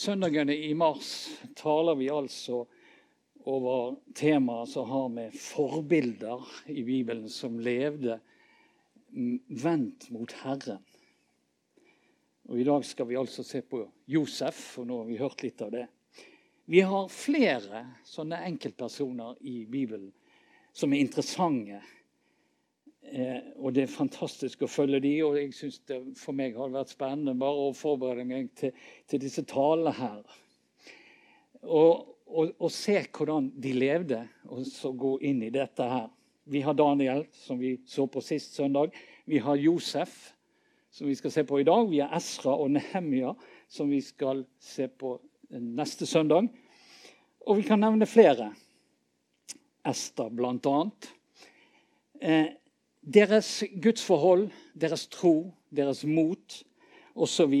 Søndagene i mars taler vi altså over temaer som har med forbilder i Bibelen som levde vendt mot Herren. Og I dag skal vi altså se på Josef, og nå har vi hørt litt av det. Vi har flere sånne enkeltpersoner i Bibelen som er interessante. Eh, og det er fantastisk å følge de, og jeg synes det for meg har vært spennende bare å forberede meg til, til disse talene her. Og, og, og, se hvordan de levde, og så gå inn i dette her. Vi har Daniel, som vi så på sist søndag. Vi har Josef, som vi skal se på i dag. Vi har Esra og Nehemia, som vi skal se på neste søndag. Og vi kan nevne flere. Ester, blant annet. Eh, deres gudsforhold, deres tro, deres mot osv.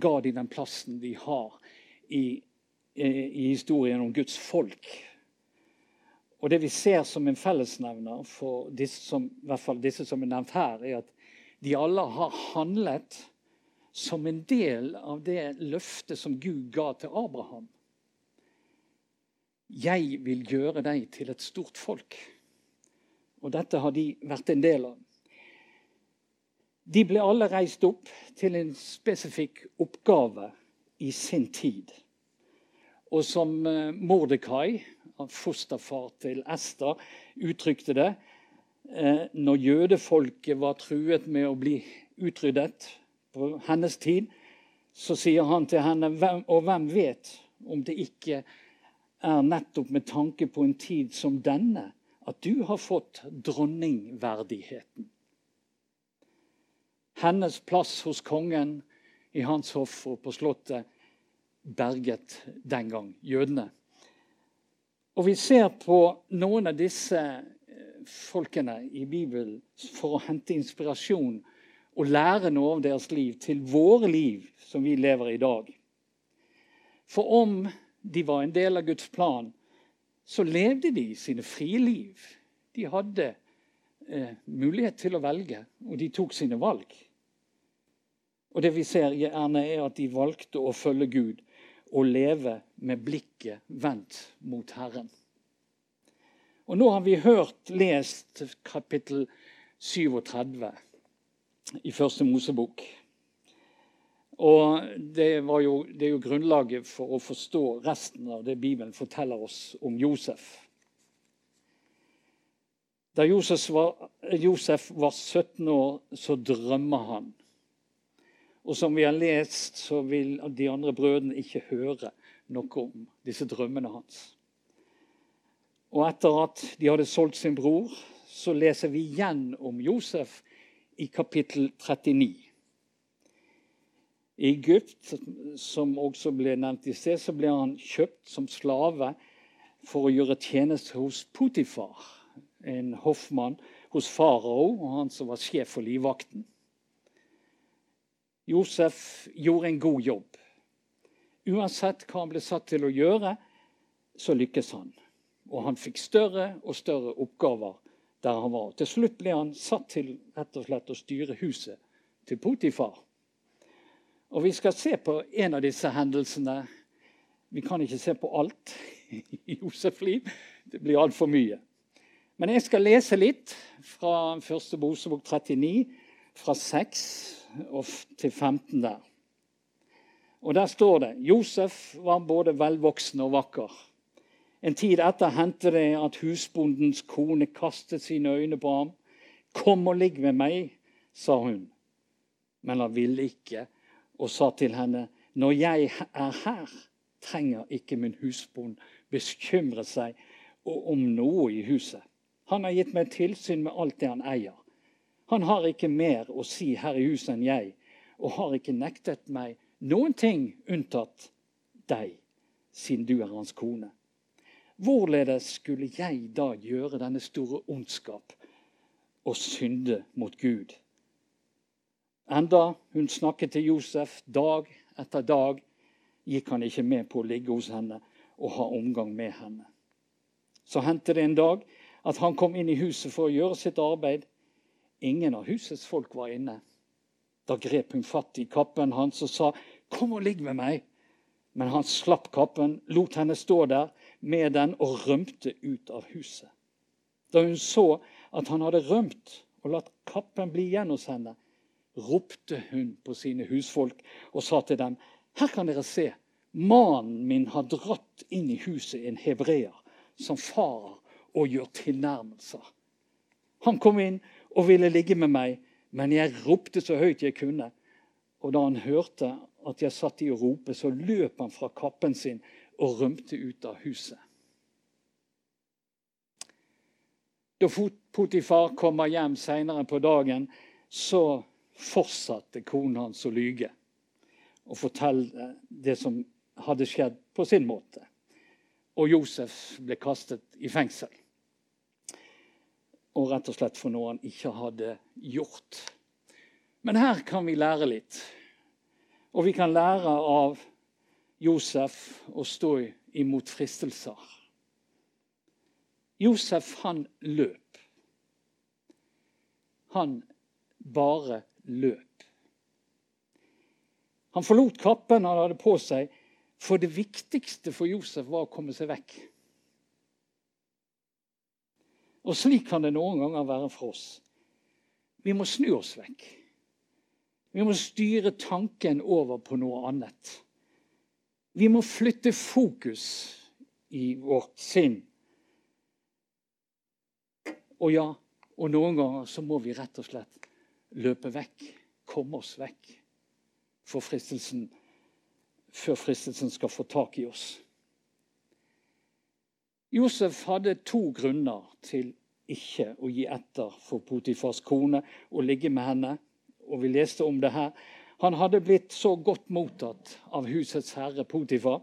ga de den plassen de har i, i, historien om Guds folk. Og Det vi ser som en fellesnevner for disse som, i hvert fall disse som er nevnt her, er at de alle har handlet som en del av det løftet som Gud ga til Abraham. Jeg vil gjøre deg til et stort folk. Og dette har de vært en del av. De ble alle reist opp til en spesifikk oppgave i sin tid. Og som eh, Mordekai, fosterfar til Ester, uttrykte det eh, når jødefolket var truet med å bli utryddet på hennes tid, så sier han til henne Og hvem vet om det ikke er nettopp med tanke på en tid som denne at du har fått dronningverdigheten. Hennes plass hos kongen i hans hoff og på slottet berget den gang jødene. Og Vi ser på noen av disse eh, folkene i Bibelen for å hente inspirasjon og lære noe av deres liv til våre liv som vi lever i dag. For om de var en del av Guds plan, så levde de sine frie liv. De hadde eh, mulighet til å velge, og de tok sine valg. Og det vi ser gjerne er at de valgte å følge Gud og leve med blikket vendt mot Herren. Og Nå har vi hørt lest kapittel 37 i Første Mosebok. Og det, jo, det, er jo grunnlaget for å forstå resten av det Bibelen forteller oss om Josef. Da Josef var, Josef var 17 år, så drømmer han. Og som vi har lest, så vil de andre brødrene ikke høre noe om disse drømmene hans. Og etter at de hadde solgt sin bror, så leser vi igjen om Josef i kapittel 39. I Egypt, som også ble nevnt i sted, så ble han kjøpt som slave for å gjøre tjeneste hos Potifar, en hoffmann hos farao, og han som var sjef for livvakten. Josef gjorde en god jobb. Uansett hva han ble satt til å gjøre, så lykkes han. Og han fikk større og større oppgaver der han var. Til slutt ble han satt til rett og slett å styre huset til Potifar. Og Vi skal se på en av disse hendelsene. Vi kan ikke se på alt i Josefs liv. Det blir altfor mye. Men jeg skal lese litt fra første Mosebok 39, fra 6 til 15 der. Og Der står det Josef var både velvoksen og vakker. En tid etter hendte det at husbondens kone kastet sine øyne på ham. 'Kom og ligg med meg', sa hun. Men han ville ikke og sa til henne, 'Når jeg er her, trenger ikke min husbond bekymre seg om noe i huset.' 'Han har gitt meg tilsyn med alt det han eier.' 'Han har ikke mer å si her i huset enn jeg, og har ikke nektet meg noen ting unntatt deg, siden du er hans kone.' Hvorledes skulle jeg da gjøre denne store ondskap og synde mot Gud? Enda hun snakket til Josef dag etter dag, gikk han ikke med på å ligge hos henne og ha omgang med henne. Så hendte det en dag at han kom inn i huset for å gjøre sitt arbeid. Ingen av husets folk var inne. Da grep hun fatt i kappen hans og sa, 'Kom og ligg med meg.' Men han slapp kappen, lot henne stå der med den og rømte ut av huset. Da hun så at han hadde rømt og latt kappen bli igjen hos henne, ropte hun på sine husfolk og sa til dem.: Her kan dere se, mannen min har dratt inn i huset en hebreer som farer og gjør tilnærmelser. Han kom inn og ville ligge med meg, men jeg ropte så høyt jeg kunne. Og da han hørte at jeg satt i å rope, så løp han fra kappen sin og rømte ut av huset. Da Potifar kommer hjem seinere på dagen, så fortsatte kona hans å lyge og fortelle det som hadde skjedd, på sin måte. Og Josef ble kastet i fengsel. Og rett og slett for noe han ikke hadde gjort. Men her kan vi lære litt. Og vi kan lære av Josef å stå imot fristelser. Josef, han løp. Han bare løp. Han forlot kappen han hadde på seg, for det viktigste for Josef var å komme seg vekk. Og slik kan det noen ganger være for oss. Vi må snu oss vekk. Vi må styre tanken over på noe annet. Vi må flytte fokus i vårt sinn. Og ja, og noen ganger så må vi rett og slett løpe vekk. Komme oss vekk fristelsen før fristelsen skal få tak i oss. Josef hadde to grunner til ikke å gi etter for Potifars kone og ligge med henne. Og Vi leste om det her. Han hadde blitt så godt mottatt av husets herre Potifar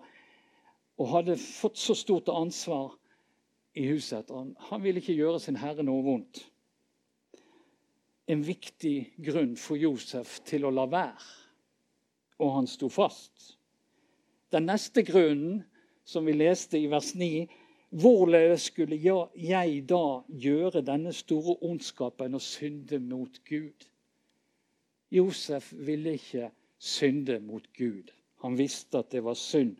og hadde fått så stort ansvar i huset at han, han ville ikke gjøre sin herre noe vondt. En viktig grunn for Josef til å la være, og han sto fast. Den neste grunnen, som vi leste i vers 9, Hvorledes skulle jeg da gjøre denne store ondskapen og synde mot Gud? Josef ville ikke synde mot Gud. Han visste at det var synd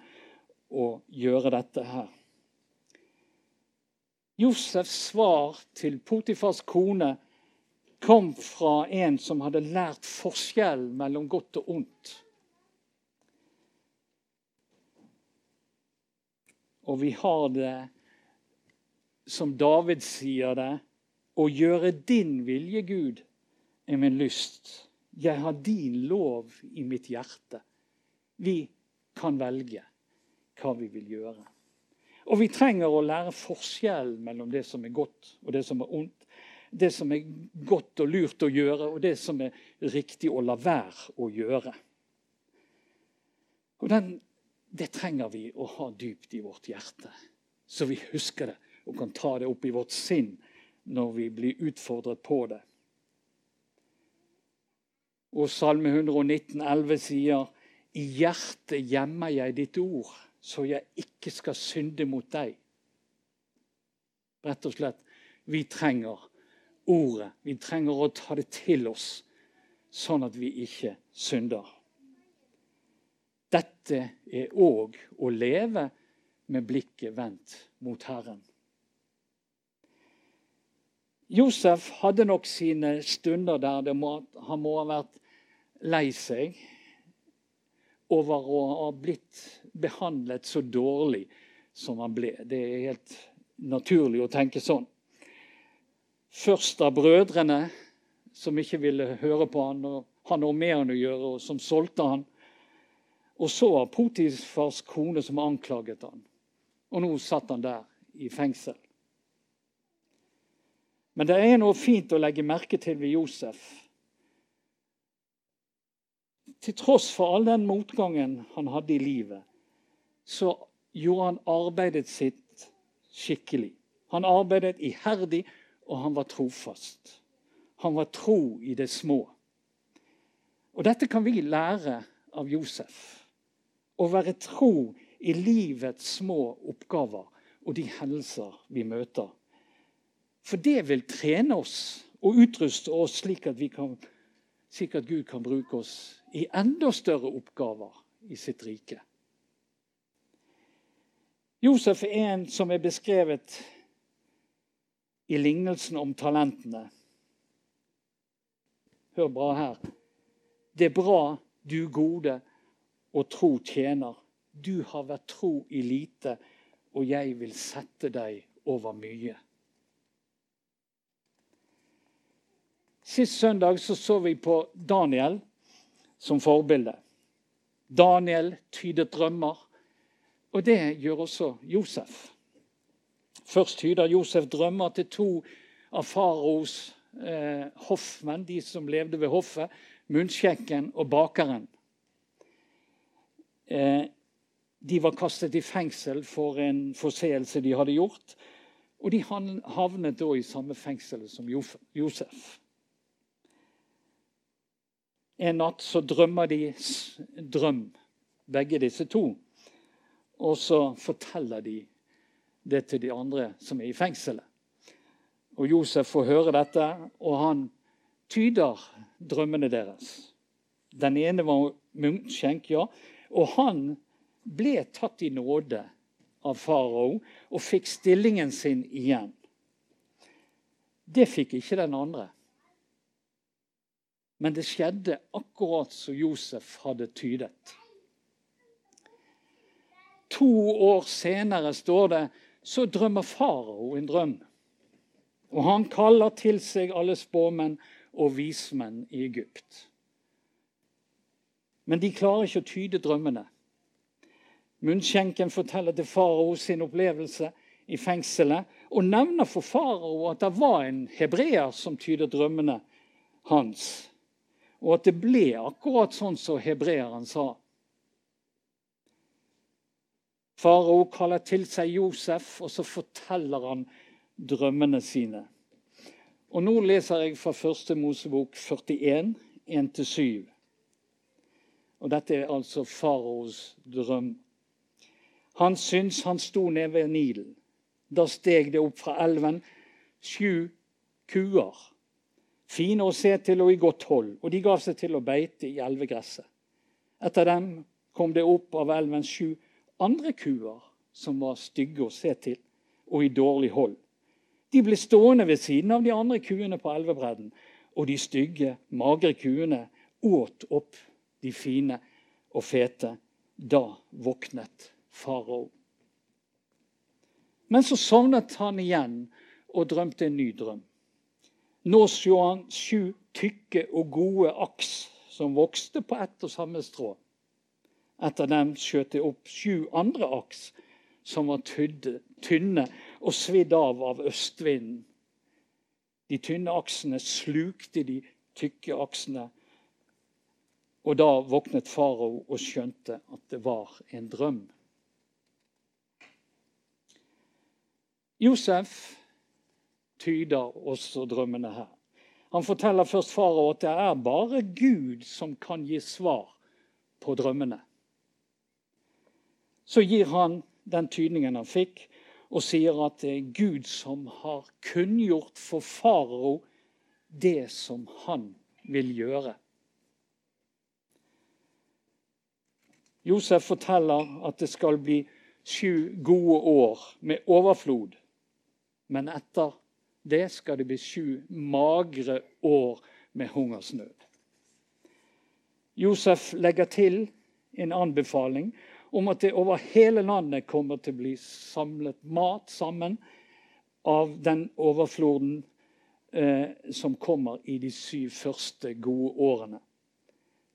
å gjøre dette her. Josefs svar til Potifars kone kom fra en som hadde lært forskjell mellom godt og ondt. Og vi har det, som David sier det, å gjøre din vilje, Gud, er min lyst. Jeg har din lov i mitt hjerte. Vi kan velge hva vi vil gjøre. Og vi trenger å lære forskjell mellom det som er godt og det som er ondt. Det som er godt og lurt å gjøre, og det som er riktig å la være å gjøre. Og den det trenger vi å ha dypt i vårt hjerte, så vi husker det og kan ta det opp i vårt sinn når vi blir utfordret på det. Og Salme 119, 119,11 sier i hjertet gjemmer jeg ditt ord, så jeg ikke skal synde mot deg. Rett og slett, vi trenger ordet. Vi trenger å ta det til oss, sånn at vi ikke synder. Dette er òg å leve med blikket vendt mot Herren. Josef hadde nok sine stunder der må, han må ha vært lei seg over å ha blitt behandlet så dårlig som han ble. Det er helt naturlig å tenke sånn. Først av brødrene, som ikke ville høre på han og han hadde med han å gjøre, og som solgte han. Og så var Potifars kone som anklaget han. Og nå satt han der i fengsel. Men det er noe fint å legge merke til ved Josef. Til tross for all den motgangen han hadde i livet, så gjorde han arbeidet sitt skikkelig. Han arbeidet iherdig, og han var trofast. Han var tro i det små. Og Dette kan vi lære av Josef å være tro i livets små oppgaver og de hendelser vi møter. For det vil trene oss og utruste oss slik at, kan, slik at Gud kan bruke oss i enda større oppgaver i sitt rike. Josef er en som er beskrevet i lignelsen om talentene. Hør bra her. Det er bra, du gode og tro tjener. Du har vært tro i lite, og jeg vil sette deg over mye. Sist søndag så, så vi på Daniel som forbilde. Daniel tydet drømmer, og det gjør også Josef. Først tyder Josef drømmer til to av faraos eh, hoffmenn, de som levde ved hoffet, munnskjekken og bakeren. Eh, de var kastet i fengsel for en forseelse de hadde gjort. Og de havnet da i samme fengsel som Josef. En natt så drømmer de drøm, begge disse to. Og så forteller de det til de andre som er i fengselet. Og Josef får høre dette, og han tyder drømmene deres. Den ene var munnskjenk, ja. Og han ble tatt i nåde av farao og fikk stillingen sin igjen. Det fikk ikke den andre. Men det skjedde akkurat som Josef hadde tydet. To år senere står det så drømmer farao en drøm. Og han kaller til seg alle spåmenn og vismenn i Egypt. Men de klarer ikke å tyde drømmene. Munnskjenken forteller til farao sin opplevelse i fengselet og nevner for farao at det var en hebreer som tyder drømmene hans og at det ble akkurat sånn som hebreeren sa. Farao kaller til seg Josef, og så forteller han drømmene sine. Og Nå leser jeg fra første Mosebok 41, 1-7. Og Dette er altså faraos drøm. Han syntes han sto nede ved Nilen. Da steg det opp fra elven sju kuer fine å se til og i godt hold, og de gav seg til å beite i elvegresset. Etter dem kom det opp av elven sju andre kuer som var stygge å se til og i dårlig hold. De ble stående ved siden av de andre kuene på elvebredden, og de stygge, magre kuene åt opp de fine og fete. Da våknet farao. Men så sovnet han igjen og drømte en ny drøm. Nå så han sju tykke og gode aks som vokste på ett og samme strå. Etter dem skjøt det opp sju andre aks som var tynne og svidd av av østvinden. De tynne aksene slukte de tykke aksene. Og da våknet farao og skjønte at det var en drøm. Josef tyder også drømmene her. Han forteller først farao at det er bare Gud som kan gi svar på drømmene. Så gir han den tydningen han fikk, og sier at det er Gud som har kunngjort for farao det som han vil gjøre. Josef forteller at det skal bli sju gode år med overflod. Men etter det skal det bli sju magre år med hungersnød. Josef legger til en anbefaling om at det over hele landet kommer til å bli samlet mat sammen av den overfloden eh, som kommer i de syv første gode årene.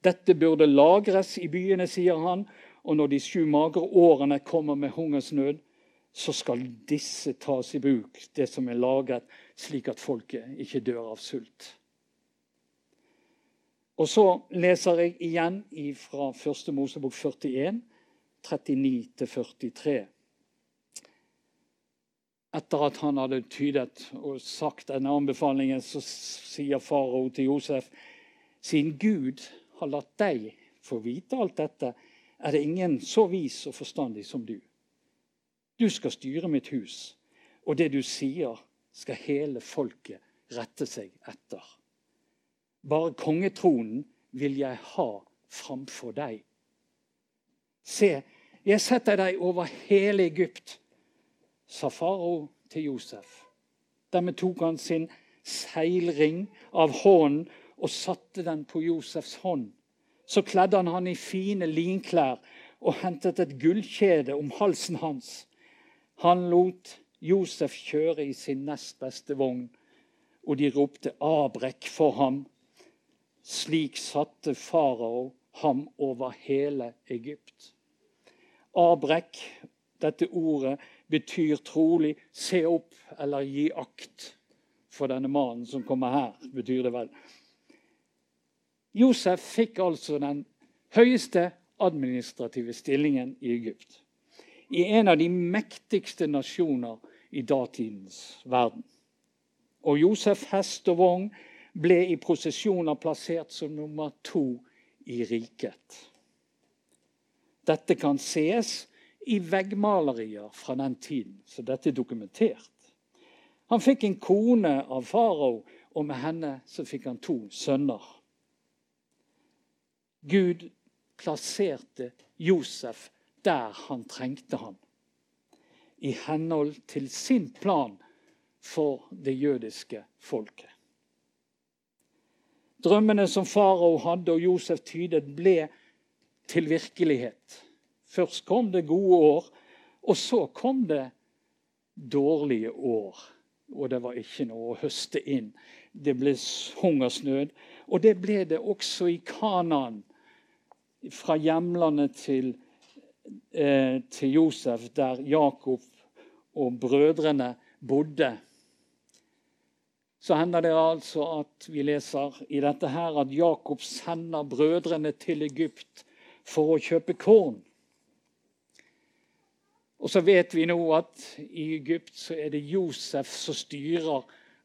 Dette burde lagres i byene, sier han, og når de sju magre årene kommer med hungersnød, så skal disse tas i bruk, det som er lagret, slik at folket ikke dør av sult. Og så leser jeg igjen fra 1. Mosebok 41, 39-43. Etter at han hadde tydet og sagt denne anbefalingen, så sier farao til Josef siden Gud har latt deg få vite alt dette, er det ingen så vis og forstandig som du. Du skal styre mitt hus, og det du sier, skal hele folket rette seg etter. Bare kongetronen vil jeg ha framfor deg. Se, jeg setter deg over hele Egypt, sa farao til Josef. Dermed tok han sin seilring av hånden og satte den på Josefs hånd. Så kledde han han i fine linklær og hentet et gullkjede om halsen hans. Han lot Josef kjøre i sin nest beste vogn, og de ropte 'Abrek' for ham. Slik satte farao ham over hele Egypt. Abrek, dette ordet, betyr trolig 'se opp' eller 'gi akt'. For denne mannen som kommer her, betyr det vel. Josef fikk altså den høyeste administrative stillingen i Egypt. I en av de mektigste nasjoner i datidens verden. Og Josef hest og vogn ble i prosesjoner plassert som nummer to i riket. Dette kan ses i veggmalerier fra den tiden, så dette er dokumentert. Han fikk en kone av farao, og med henne så fikk han to sønner. Gud plasserte Josef der han trengte han, i henhold til sin plan for det jødiske folket. Drømmene som farao hadde og Josef tydet, ble til virkelighet. Først kom det gode år, og så kom det dårlige år. Og det var ikke noe å høste inn. Det ble hungersnød. Og det ble det også i Kanaan, fra hjemlandet til, eh, til Josef, der Jakob og brødrene bodde så hender det altså at vi leser i dette her at Jakob sender brødrene til Egypt for å kjøpe korn. Og så vet vi nå at i Egypt så er det Josef som styrer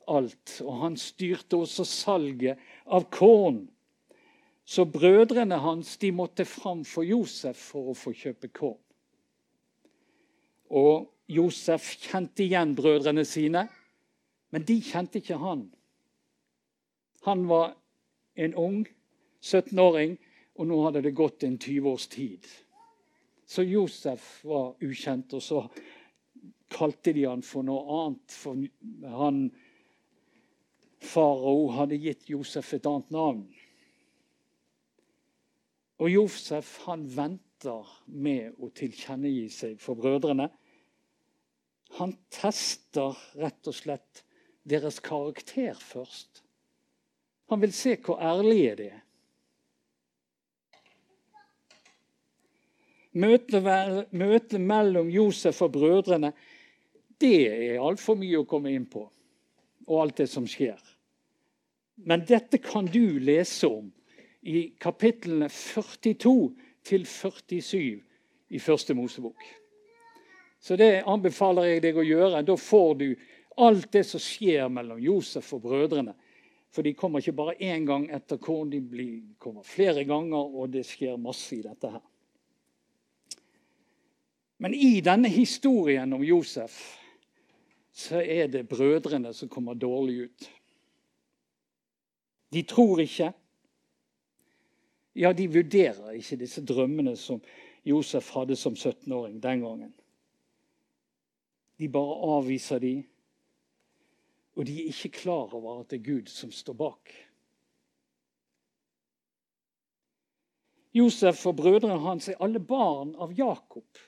alt. Og han styrte også salget av korn. Så brødrene hans de måtte fram for Josef for å få kjøpe korn. Og Josef kjente igjen brødrene sine. Men de kjente ikke han. Han var en ung 17-åring, og nå hadde det gått en 20 års tid. Så Josef var ukjent, og så kalte de han for noe annet. For han farao hadde gitt Josef et annet navn. Og Josef han venter med å tilkjennegi seg for brødrene. Han tester rett og slett deres karakter først. Han vil se hvor ærlige de er. Møtet, møtet mellom Josef og brødrene det er altfor mye å komme inn på, og alt det som skjer. Men dette kan du lese om i kapitlene 42 til 47 i Første Mosebok. Så det anbefaler jeg deg å gjøre. Da får du alt det som skjer mellom Josef og brødrene. For de kommer ikke bare én gang etter korn, de blir, kommer flere ganger, og det skjer masse i dette her. Men i denne historien om Josef så er det brødrene som kommer dårlig ut. De tror ikke. Ja, de vurderer ikke disse drømmene som Josef hadde som 17-åring den gangen. De bare avviser de, og de er ikke klar over at det er Gud som står bak. Josef og brødrene hans er alle barn av Jakob.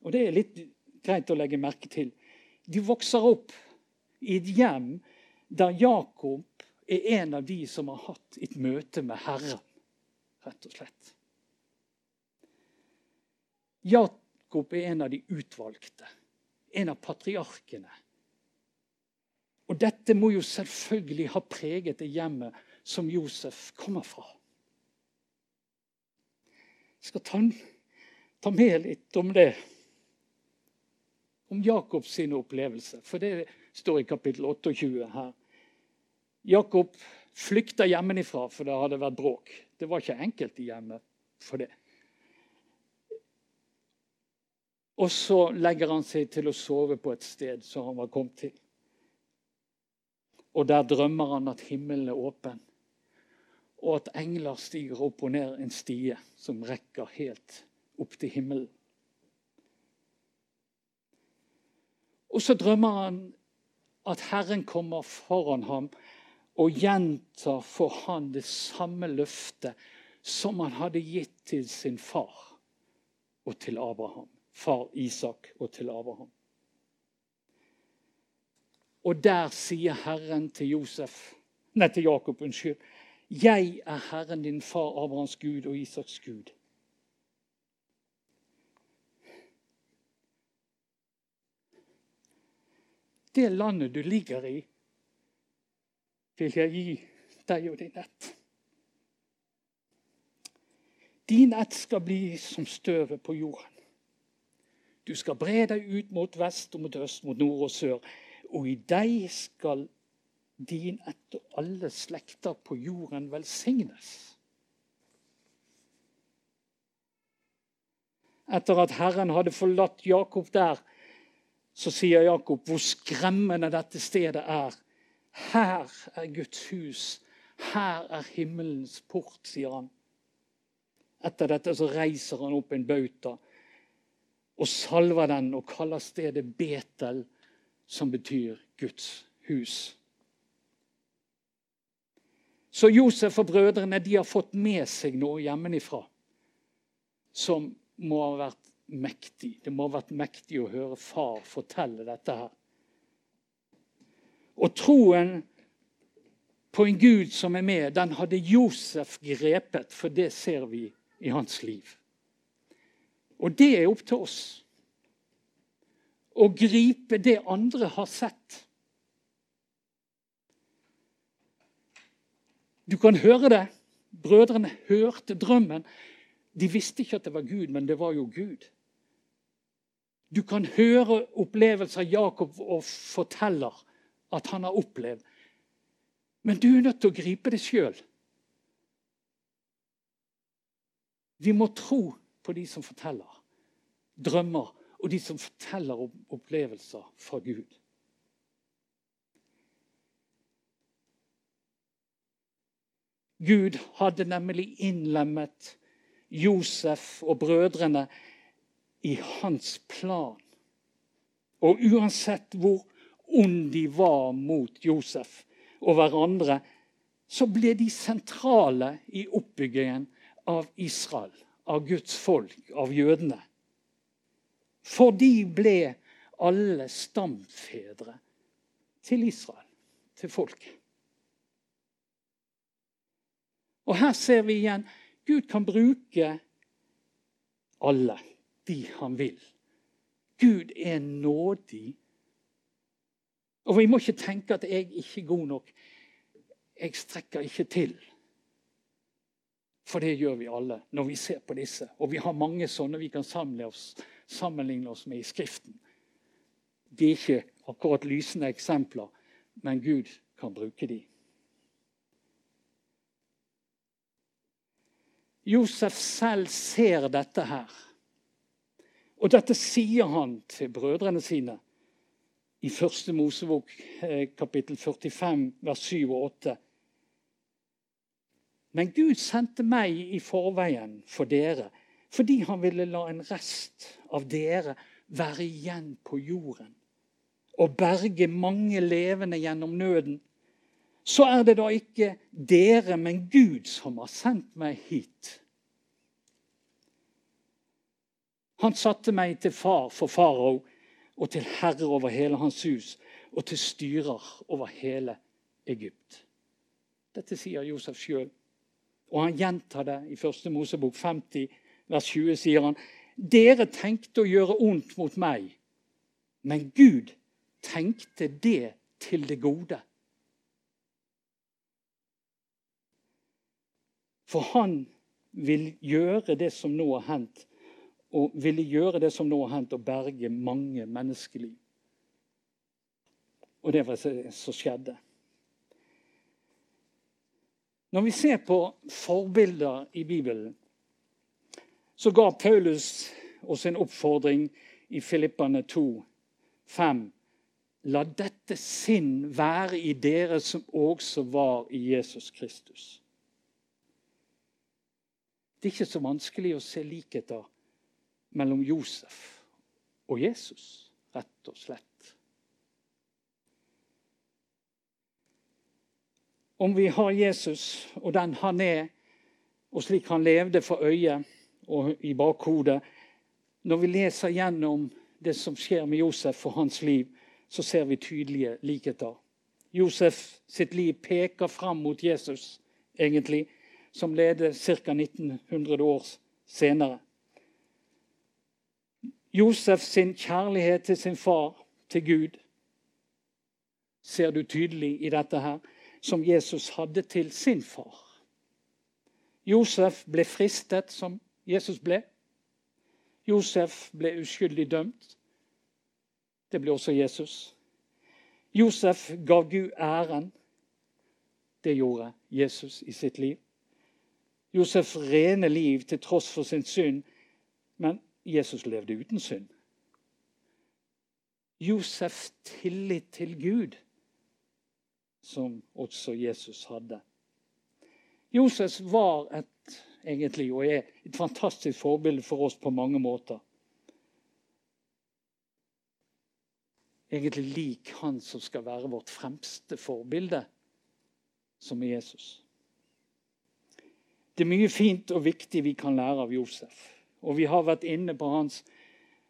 Og Det er litt greit å legge merke til. De vokser opp i et hjem der Jakob er en av de som har hatt et møte med Herren, rett og slett. Jakob er en av de utvalgte, en av patriarkene. Og dette må jo selvfølgelig ha preget det hjemmet som Josef kommer fra. Jeg skal ta, ta med litt om det. Om Jakobs opplevelse, for det står i kapittel 28 her. Jakob flykta hjemmefra, for det hadde vært bråk. Det var ikke enkelt i hjemmet for det. Og så legger han seg til å sove på et sted som han var kommet til. Og der drømmer han at himmelen er åpen, og at engler stiger opp og ned en stie som rekker helt opp til himmelen. Og så drømmer han at Herren kommer foran ham og gjentar for han det samme løftet som han hadde gitt til sin far og til Abraham. Far Isak og til Abraham. Og der sier Herren til Josef, nei, til Jakob, unnskyld, jeg er Herren din far Abrahams Gud og Isaks Gud. Det landet du ligger i, vil jeg gi deg og din ett. Din ett skal bli som støvet på jorden. Du skal bre deg ut mot vest og mot øst, mot nord og sør. Og i deg skal din ett og alle slekter på jorden velsignes. Etter at Herren hadde forlatt Jakob der, så sier Jakob hvor skremmende dette stedet er. Her er Guds hus. Her er himmelens port, sier han. Etter dette så reiser han opp en bauta og salver den og kaller stedet Betel, som betyr Guds hus. Så Josef og brødrene de har fått med seg noe hjemmefra som må ha vært mektig. Det må ha vært mektig å høre far fortelle dette her. Og troen på en Gud som er med, den hadde Josef grepet, for det ser vi i hans liv. Og det er opp til oss å gripe det andre har sett. Du kan høre det. Brødrene hørte drømmen. De visste ikke at det var Gud, men det var jo Gud. Du kan høre opplevelser Jakob og forteller at han har opplevd. Men du er nødt til å gripe det sjøl. Vi må tro på de som forteller drømmer, og de som forteller om opplevelser fra Gud. Gud hadde nemlig innlemmet Josef og brødrene i hans plan. Og uansett hvor ond de var mot Josef og hverandre, så ble de sentrale i oppbyggingen av Israel, av Guds folk, av jødene. For de ble alle stamfedre til Israel, til folket. Og her ser vi igjen Gud kan bruke alle de han vil. Gud er nådig. Og vi må ikke tenke at jeg ikke er god nok. Jeg strekker ikke til. For det gjør vi alle når vi ser på disse. Og vi har mange sånne vi kan samle oss, sammenligne oss med i Skriften. De er ikke akkurat lysende eksempler, men Gud kan bruke de. Josef selv ser dette her. Og dette sier han til brødrene sine i første Mosebok eh, kapittel 45, vers 7 og 8. Men Gud sendte meg i forveien for dere fordi han ville la en rest av dere være igjen på jorden og berge mange levende gjennom nøden så er det da ikke dere, men Gud som har sendt meg hit. Han satte meg til far for farao og til herre over hele hans hus og til styrer over hele Egypt. Dette sier Josef sjøl. Og han gjentar det i 1. Mosebok 50, vers 20, sier han. Dere tenkte å gjøre ondt mot meg, men Gud tenkte det til det gode For han vil gjøre det som nå har hendt, og ville gjøre det som nå har hendt, og berge mange menneskeliv. Og det var det som skjedde. Når vi ser på forbilder i Bibelen, så ga Paulus oss en oppfordring i Filippane 2, 5. La dette sinn være i dere som også var i Jesus Kristus. Det er ikke så vanskelig å se likheter mellom Josef og Jesus, rett og slett. Om vi har Jesus og den han er, og slik han levde for øyet og i bakhodet Når vi leser gjennom det som skjer med Josef og hans liv, så ser vi tydelige likheter. Josef sitt liv peker fram mot Jesus, egentlig, som leder ca. 1900 år senere. Josef sin kjærlighet til sin far, til Gud, ser du tydelig i dette her, som Jesus hadde til sin far. Josef ble fristet som Jesus ble. Josef ble uskyldig dømt. Det ble også Jesus. Josef gav Gud æren. Det gjorde Jesus i sitt liv. Josefs rene liv til tross for sin synd, men Jesus levde uten synd. Josefs tillit til Gud, som også Jesus hadde. Josef var et, egentlig, og er et fantastisk forbilde for oss på mange måter. egentlig lik han som skal være vårt fremste forbilde, som er Jesus. Det er mye fint og viktig vi kan lære av Josef. Og vi har vært inne på hans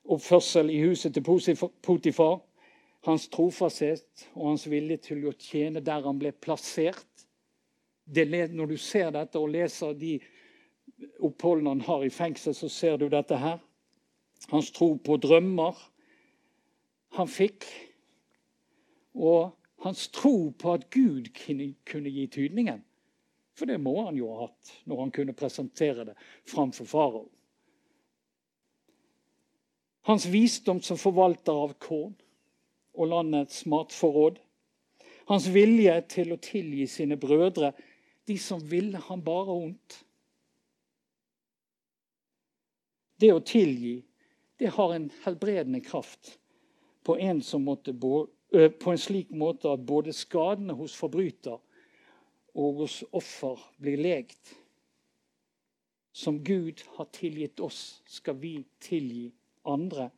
oppførsel i huset til Potifar. Hans trofasthet og hans vilje til å tjene der han ble plassert. Det, når du ser dette og leser de oppholdene han har i fengsel, så ser du dette her. Hans tro på drømmer, han fikk, og hans tro på at Gud kunne gi tydningen. For det må han jo ha hatt når han kunne presentere det framfor farao. Hans visdom som forvalter av korn og landets matforråd. Hans vilje til å tilgi sine brødre, de som ville ham bare vondt. Det å tilgi, det har en helbredende kraft på en, måtte, på en slik måte at både skadene hos forbryter og hos offer blir lekt. Som Gud har tilgitt oss, skal vi tilgi andre.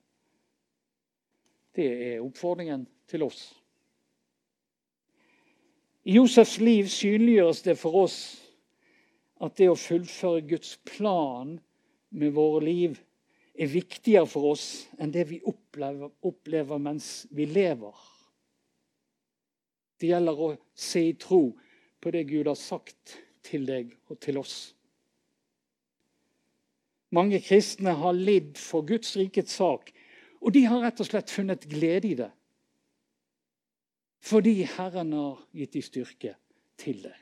Det er oppfordringen til oss. I Josefs liv synliggjøres det for oss at det å fullføre Guds plan med våre liv er viktigere for oss enn det vi opplever, opplever mens vi lever. Det gjelder å se i tro på det Gud har sagt til deg og til oss. Mange kristne har lidd for Guds rikets sak, og de har rett og slett funnet glede i det. Fordi Herren har gitt dem styrke til det.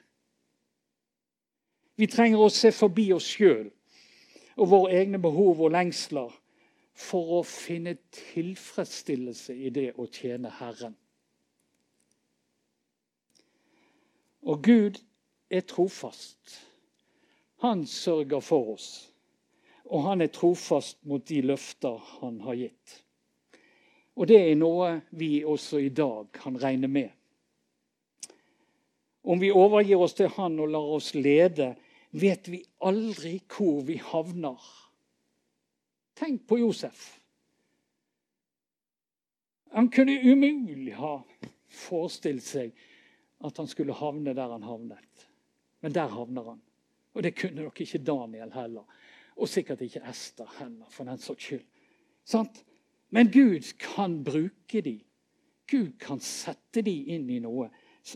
Vi trenger å se forbi oss sjøl og våre egne behov og lengsler for å finne tilfredsstillelse i det å tjene Herren. Og Gud er trofast. Han sørger for oss. Og han er trofast mot de løfter han har gitt. Og det er noe vi også i dag kan regne med. Om vi overgir oss til han og lar oss lede, vet vi aldri hvor vi havner. Tenk på Josef. Han kunne umulig ha forestilt seg at han skulle havne der han havnet. Men der havner han. Og det kunne nok ikke Daniel heller. Og sikkert ikke Ester heller, for den saks skyld. Sant? Men Gud kan bruke de. Gud kan sette de inn i noe.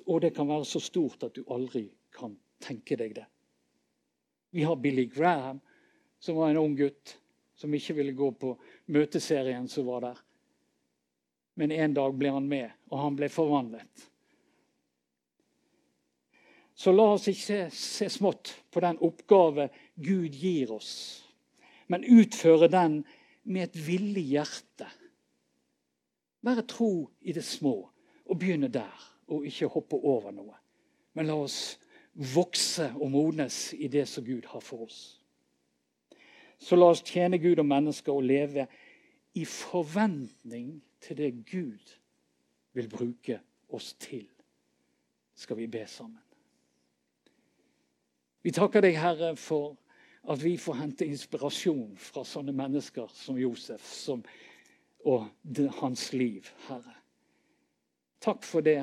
Og det kan være så stort at du aldri kan tenke deg det. Vi har Billy Graham, som var en ung gutt som ikke ville gå på møteserien som var der. Men en dag ble han med, og han ble forvandlet. Så la oss ikke se smått på den oppgave Gud gir oss, men utføre den med et villig hjerte. Være tro i det små og begynne der, og ikke hoppe over noe. Men la oss vokse og modnes i det som Gud har for oss. Så la oss tjene Gud og mennesker og leve i forventning til det Gud vil bruke oss til. Skal vi be sammen. Vi takker deg, Herre, for at vi får hente inspirasjon fra sånne mennesker som Josef som, og hans liv, Herre. Takk for det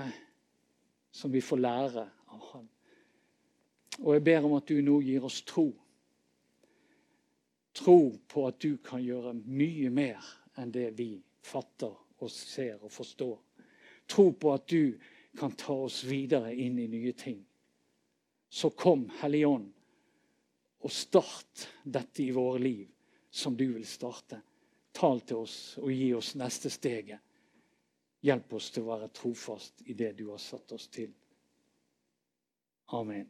som vi får lære av han Og jeg ber om at du nå gir oss tro. Tro på at du kan gjøre mye mer enn det vi fatter og ser og forstår. Tro på at du kan ta oss videre inn i nye ting. Så kom, Hellige Ånd, og start dette i våre liv som du vil starte. Tal til oss og gi oss neste steget. Hjelp oss til å være trofast i det du har satt oss til. Amen.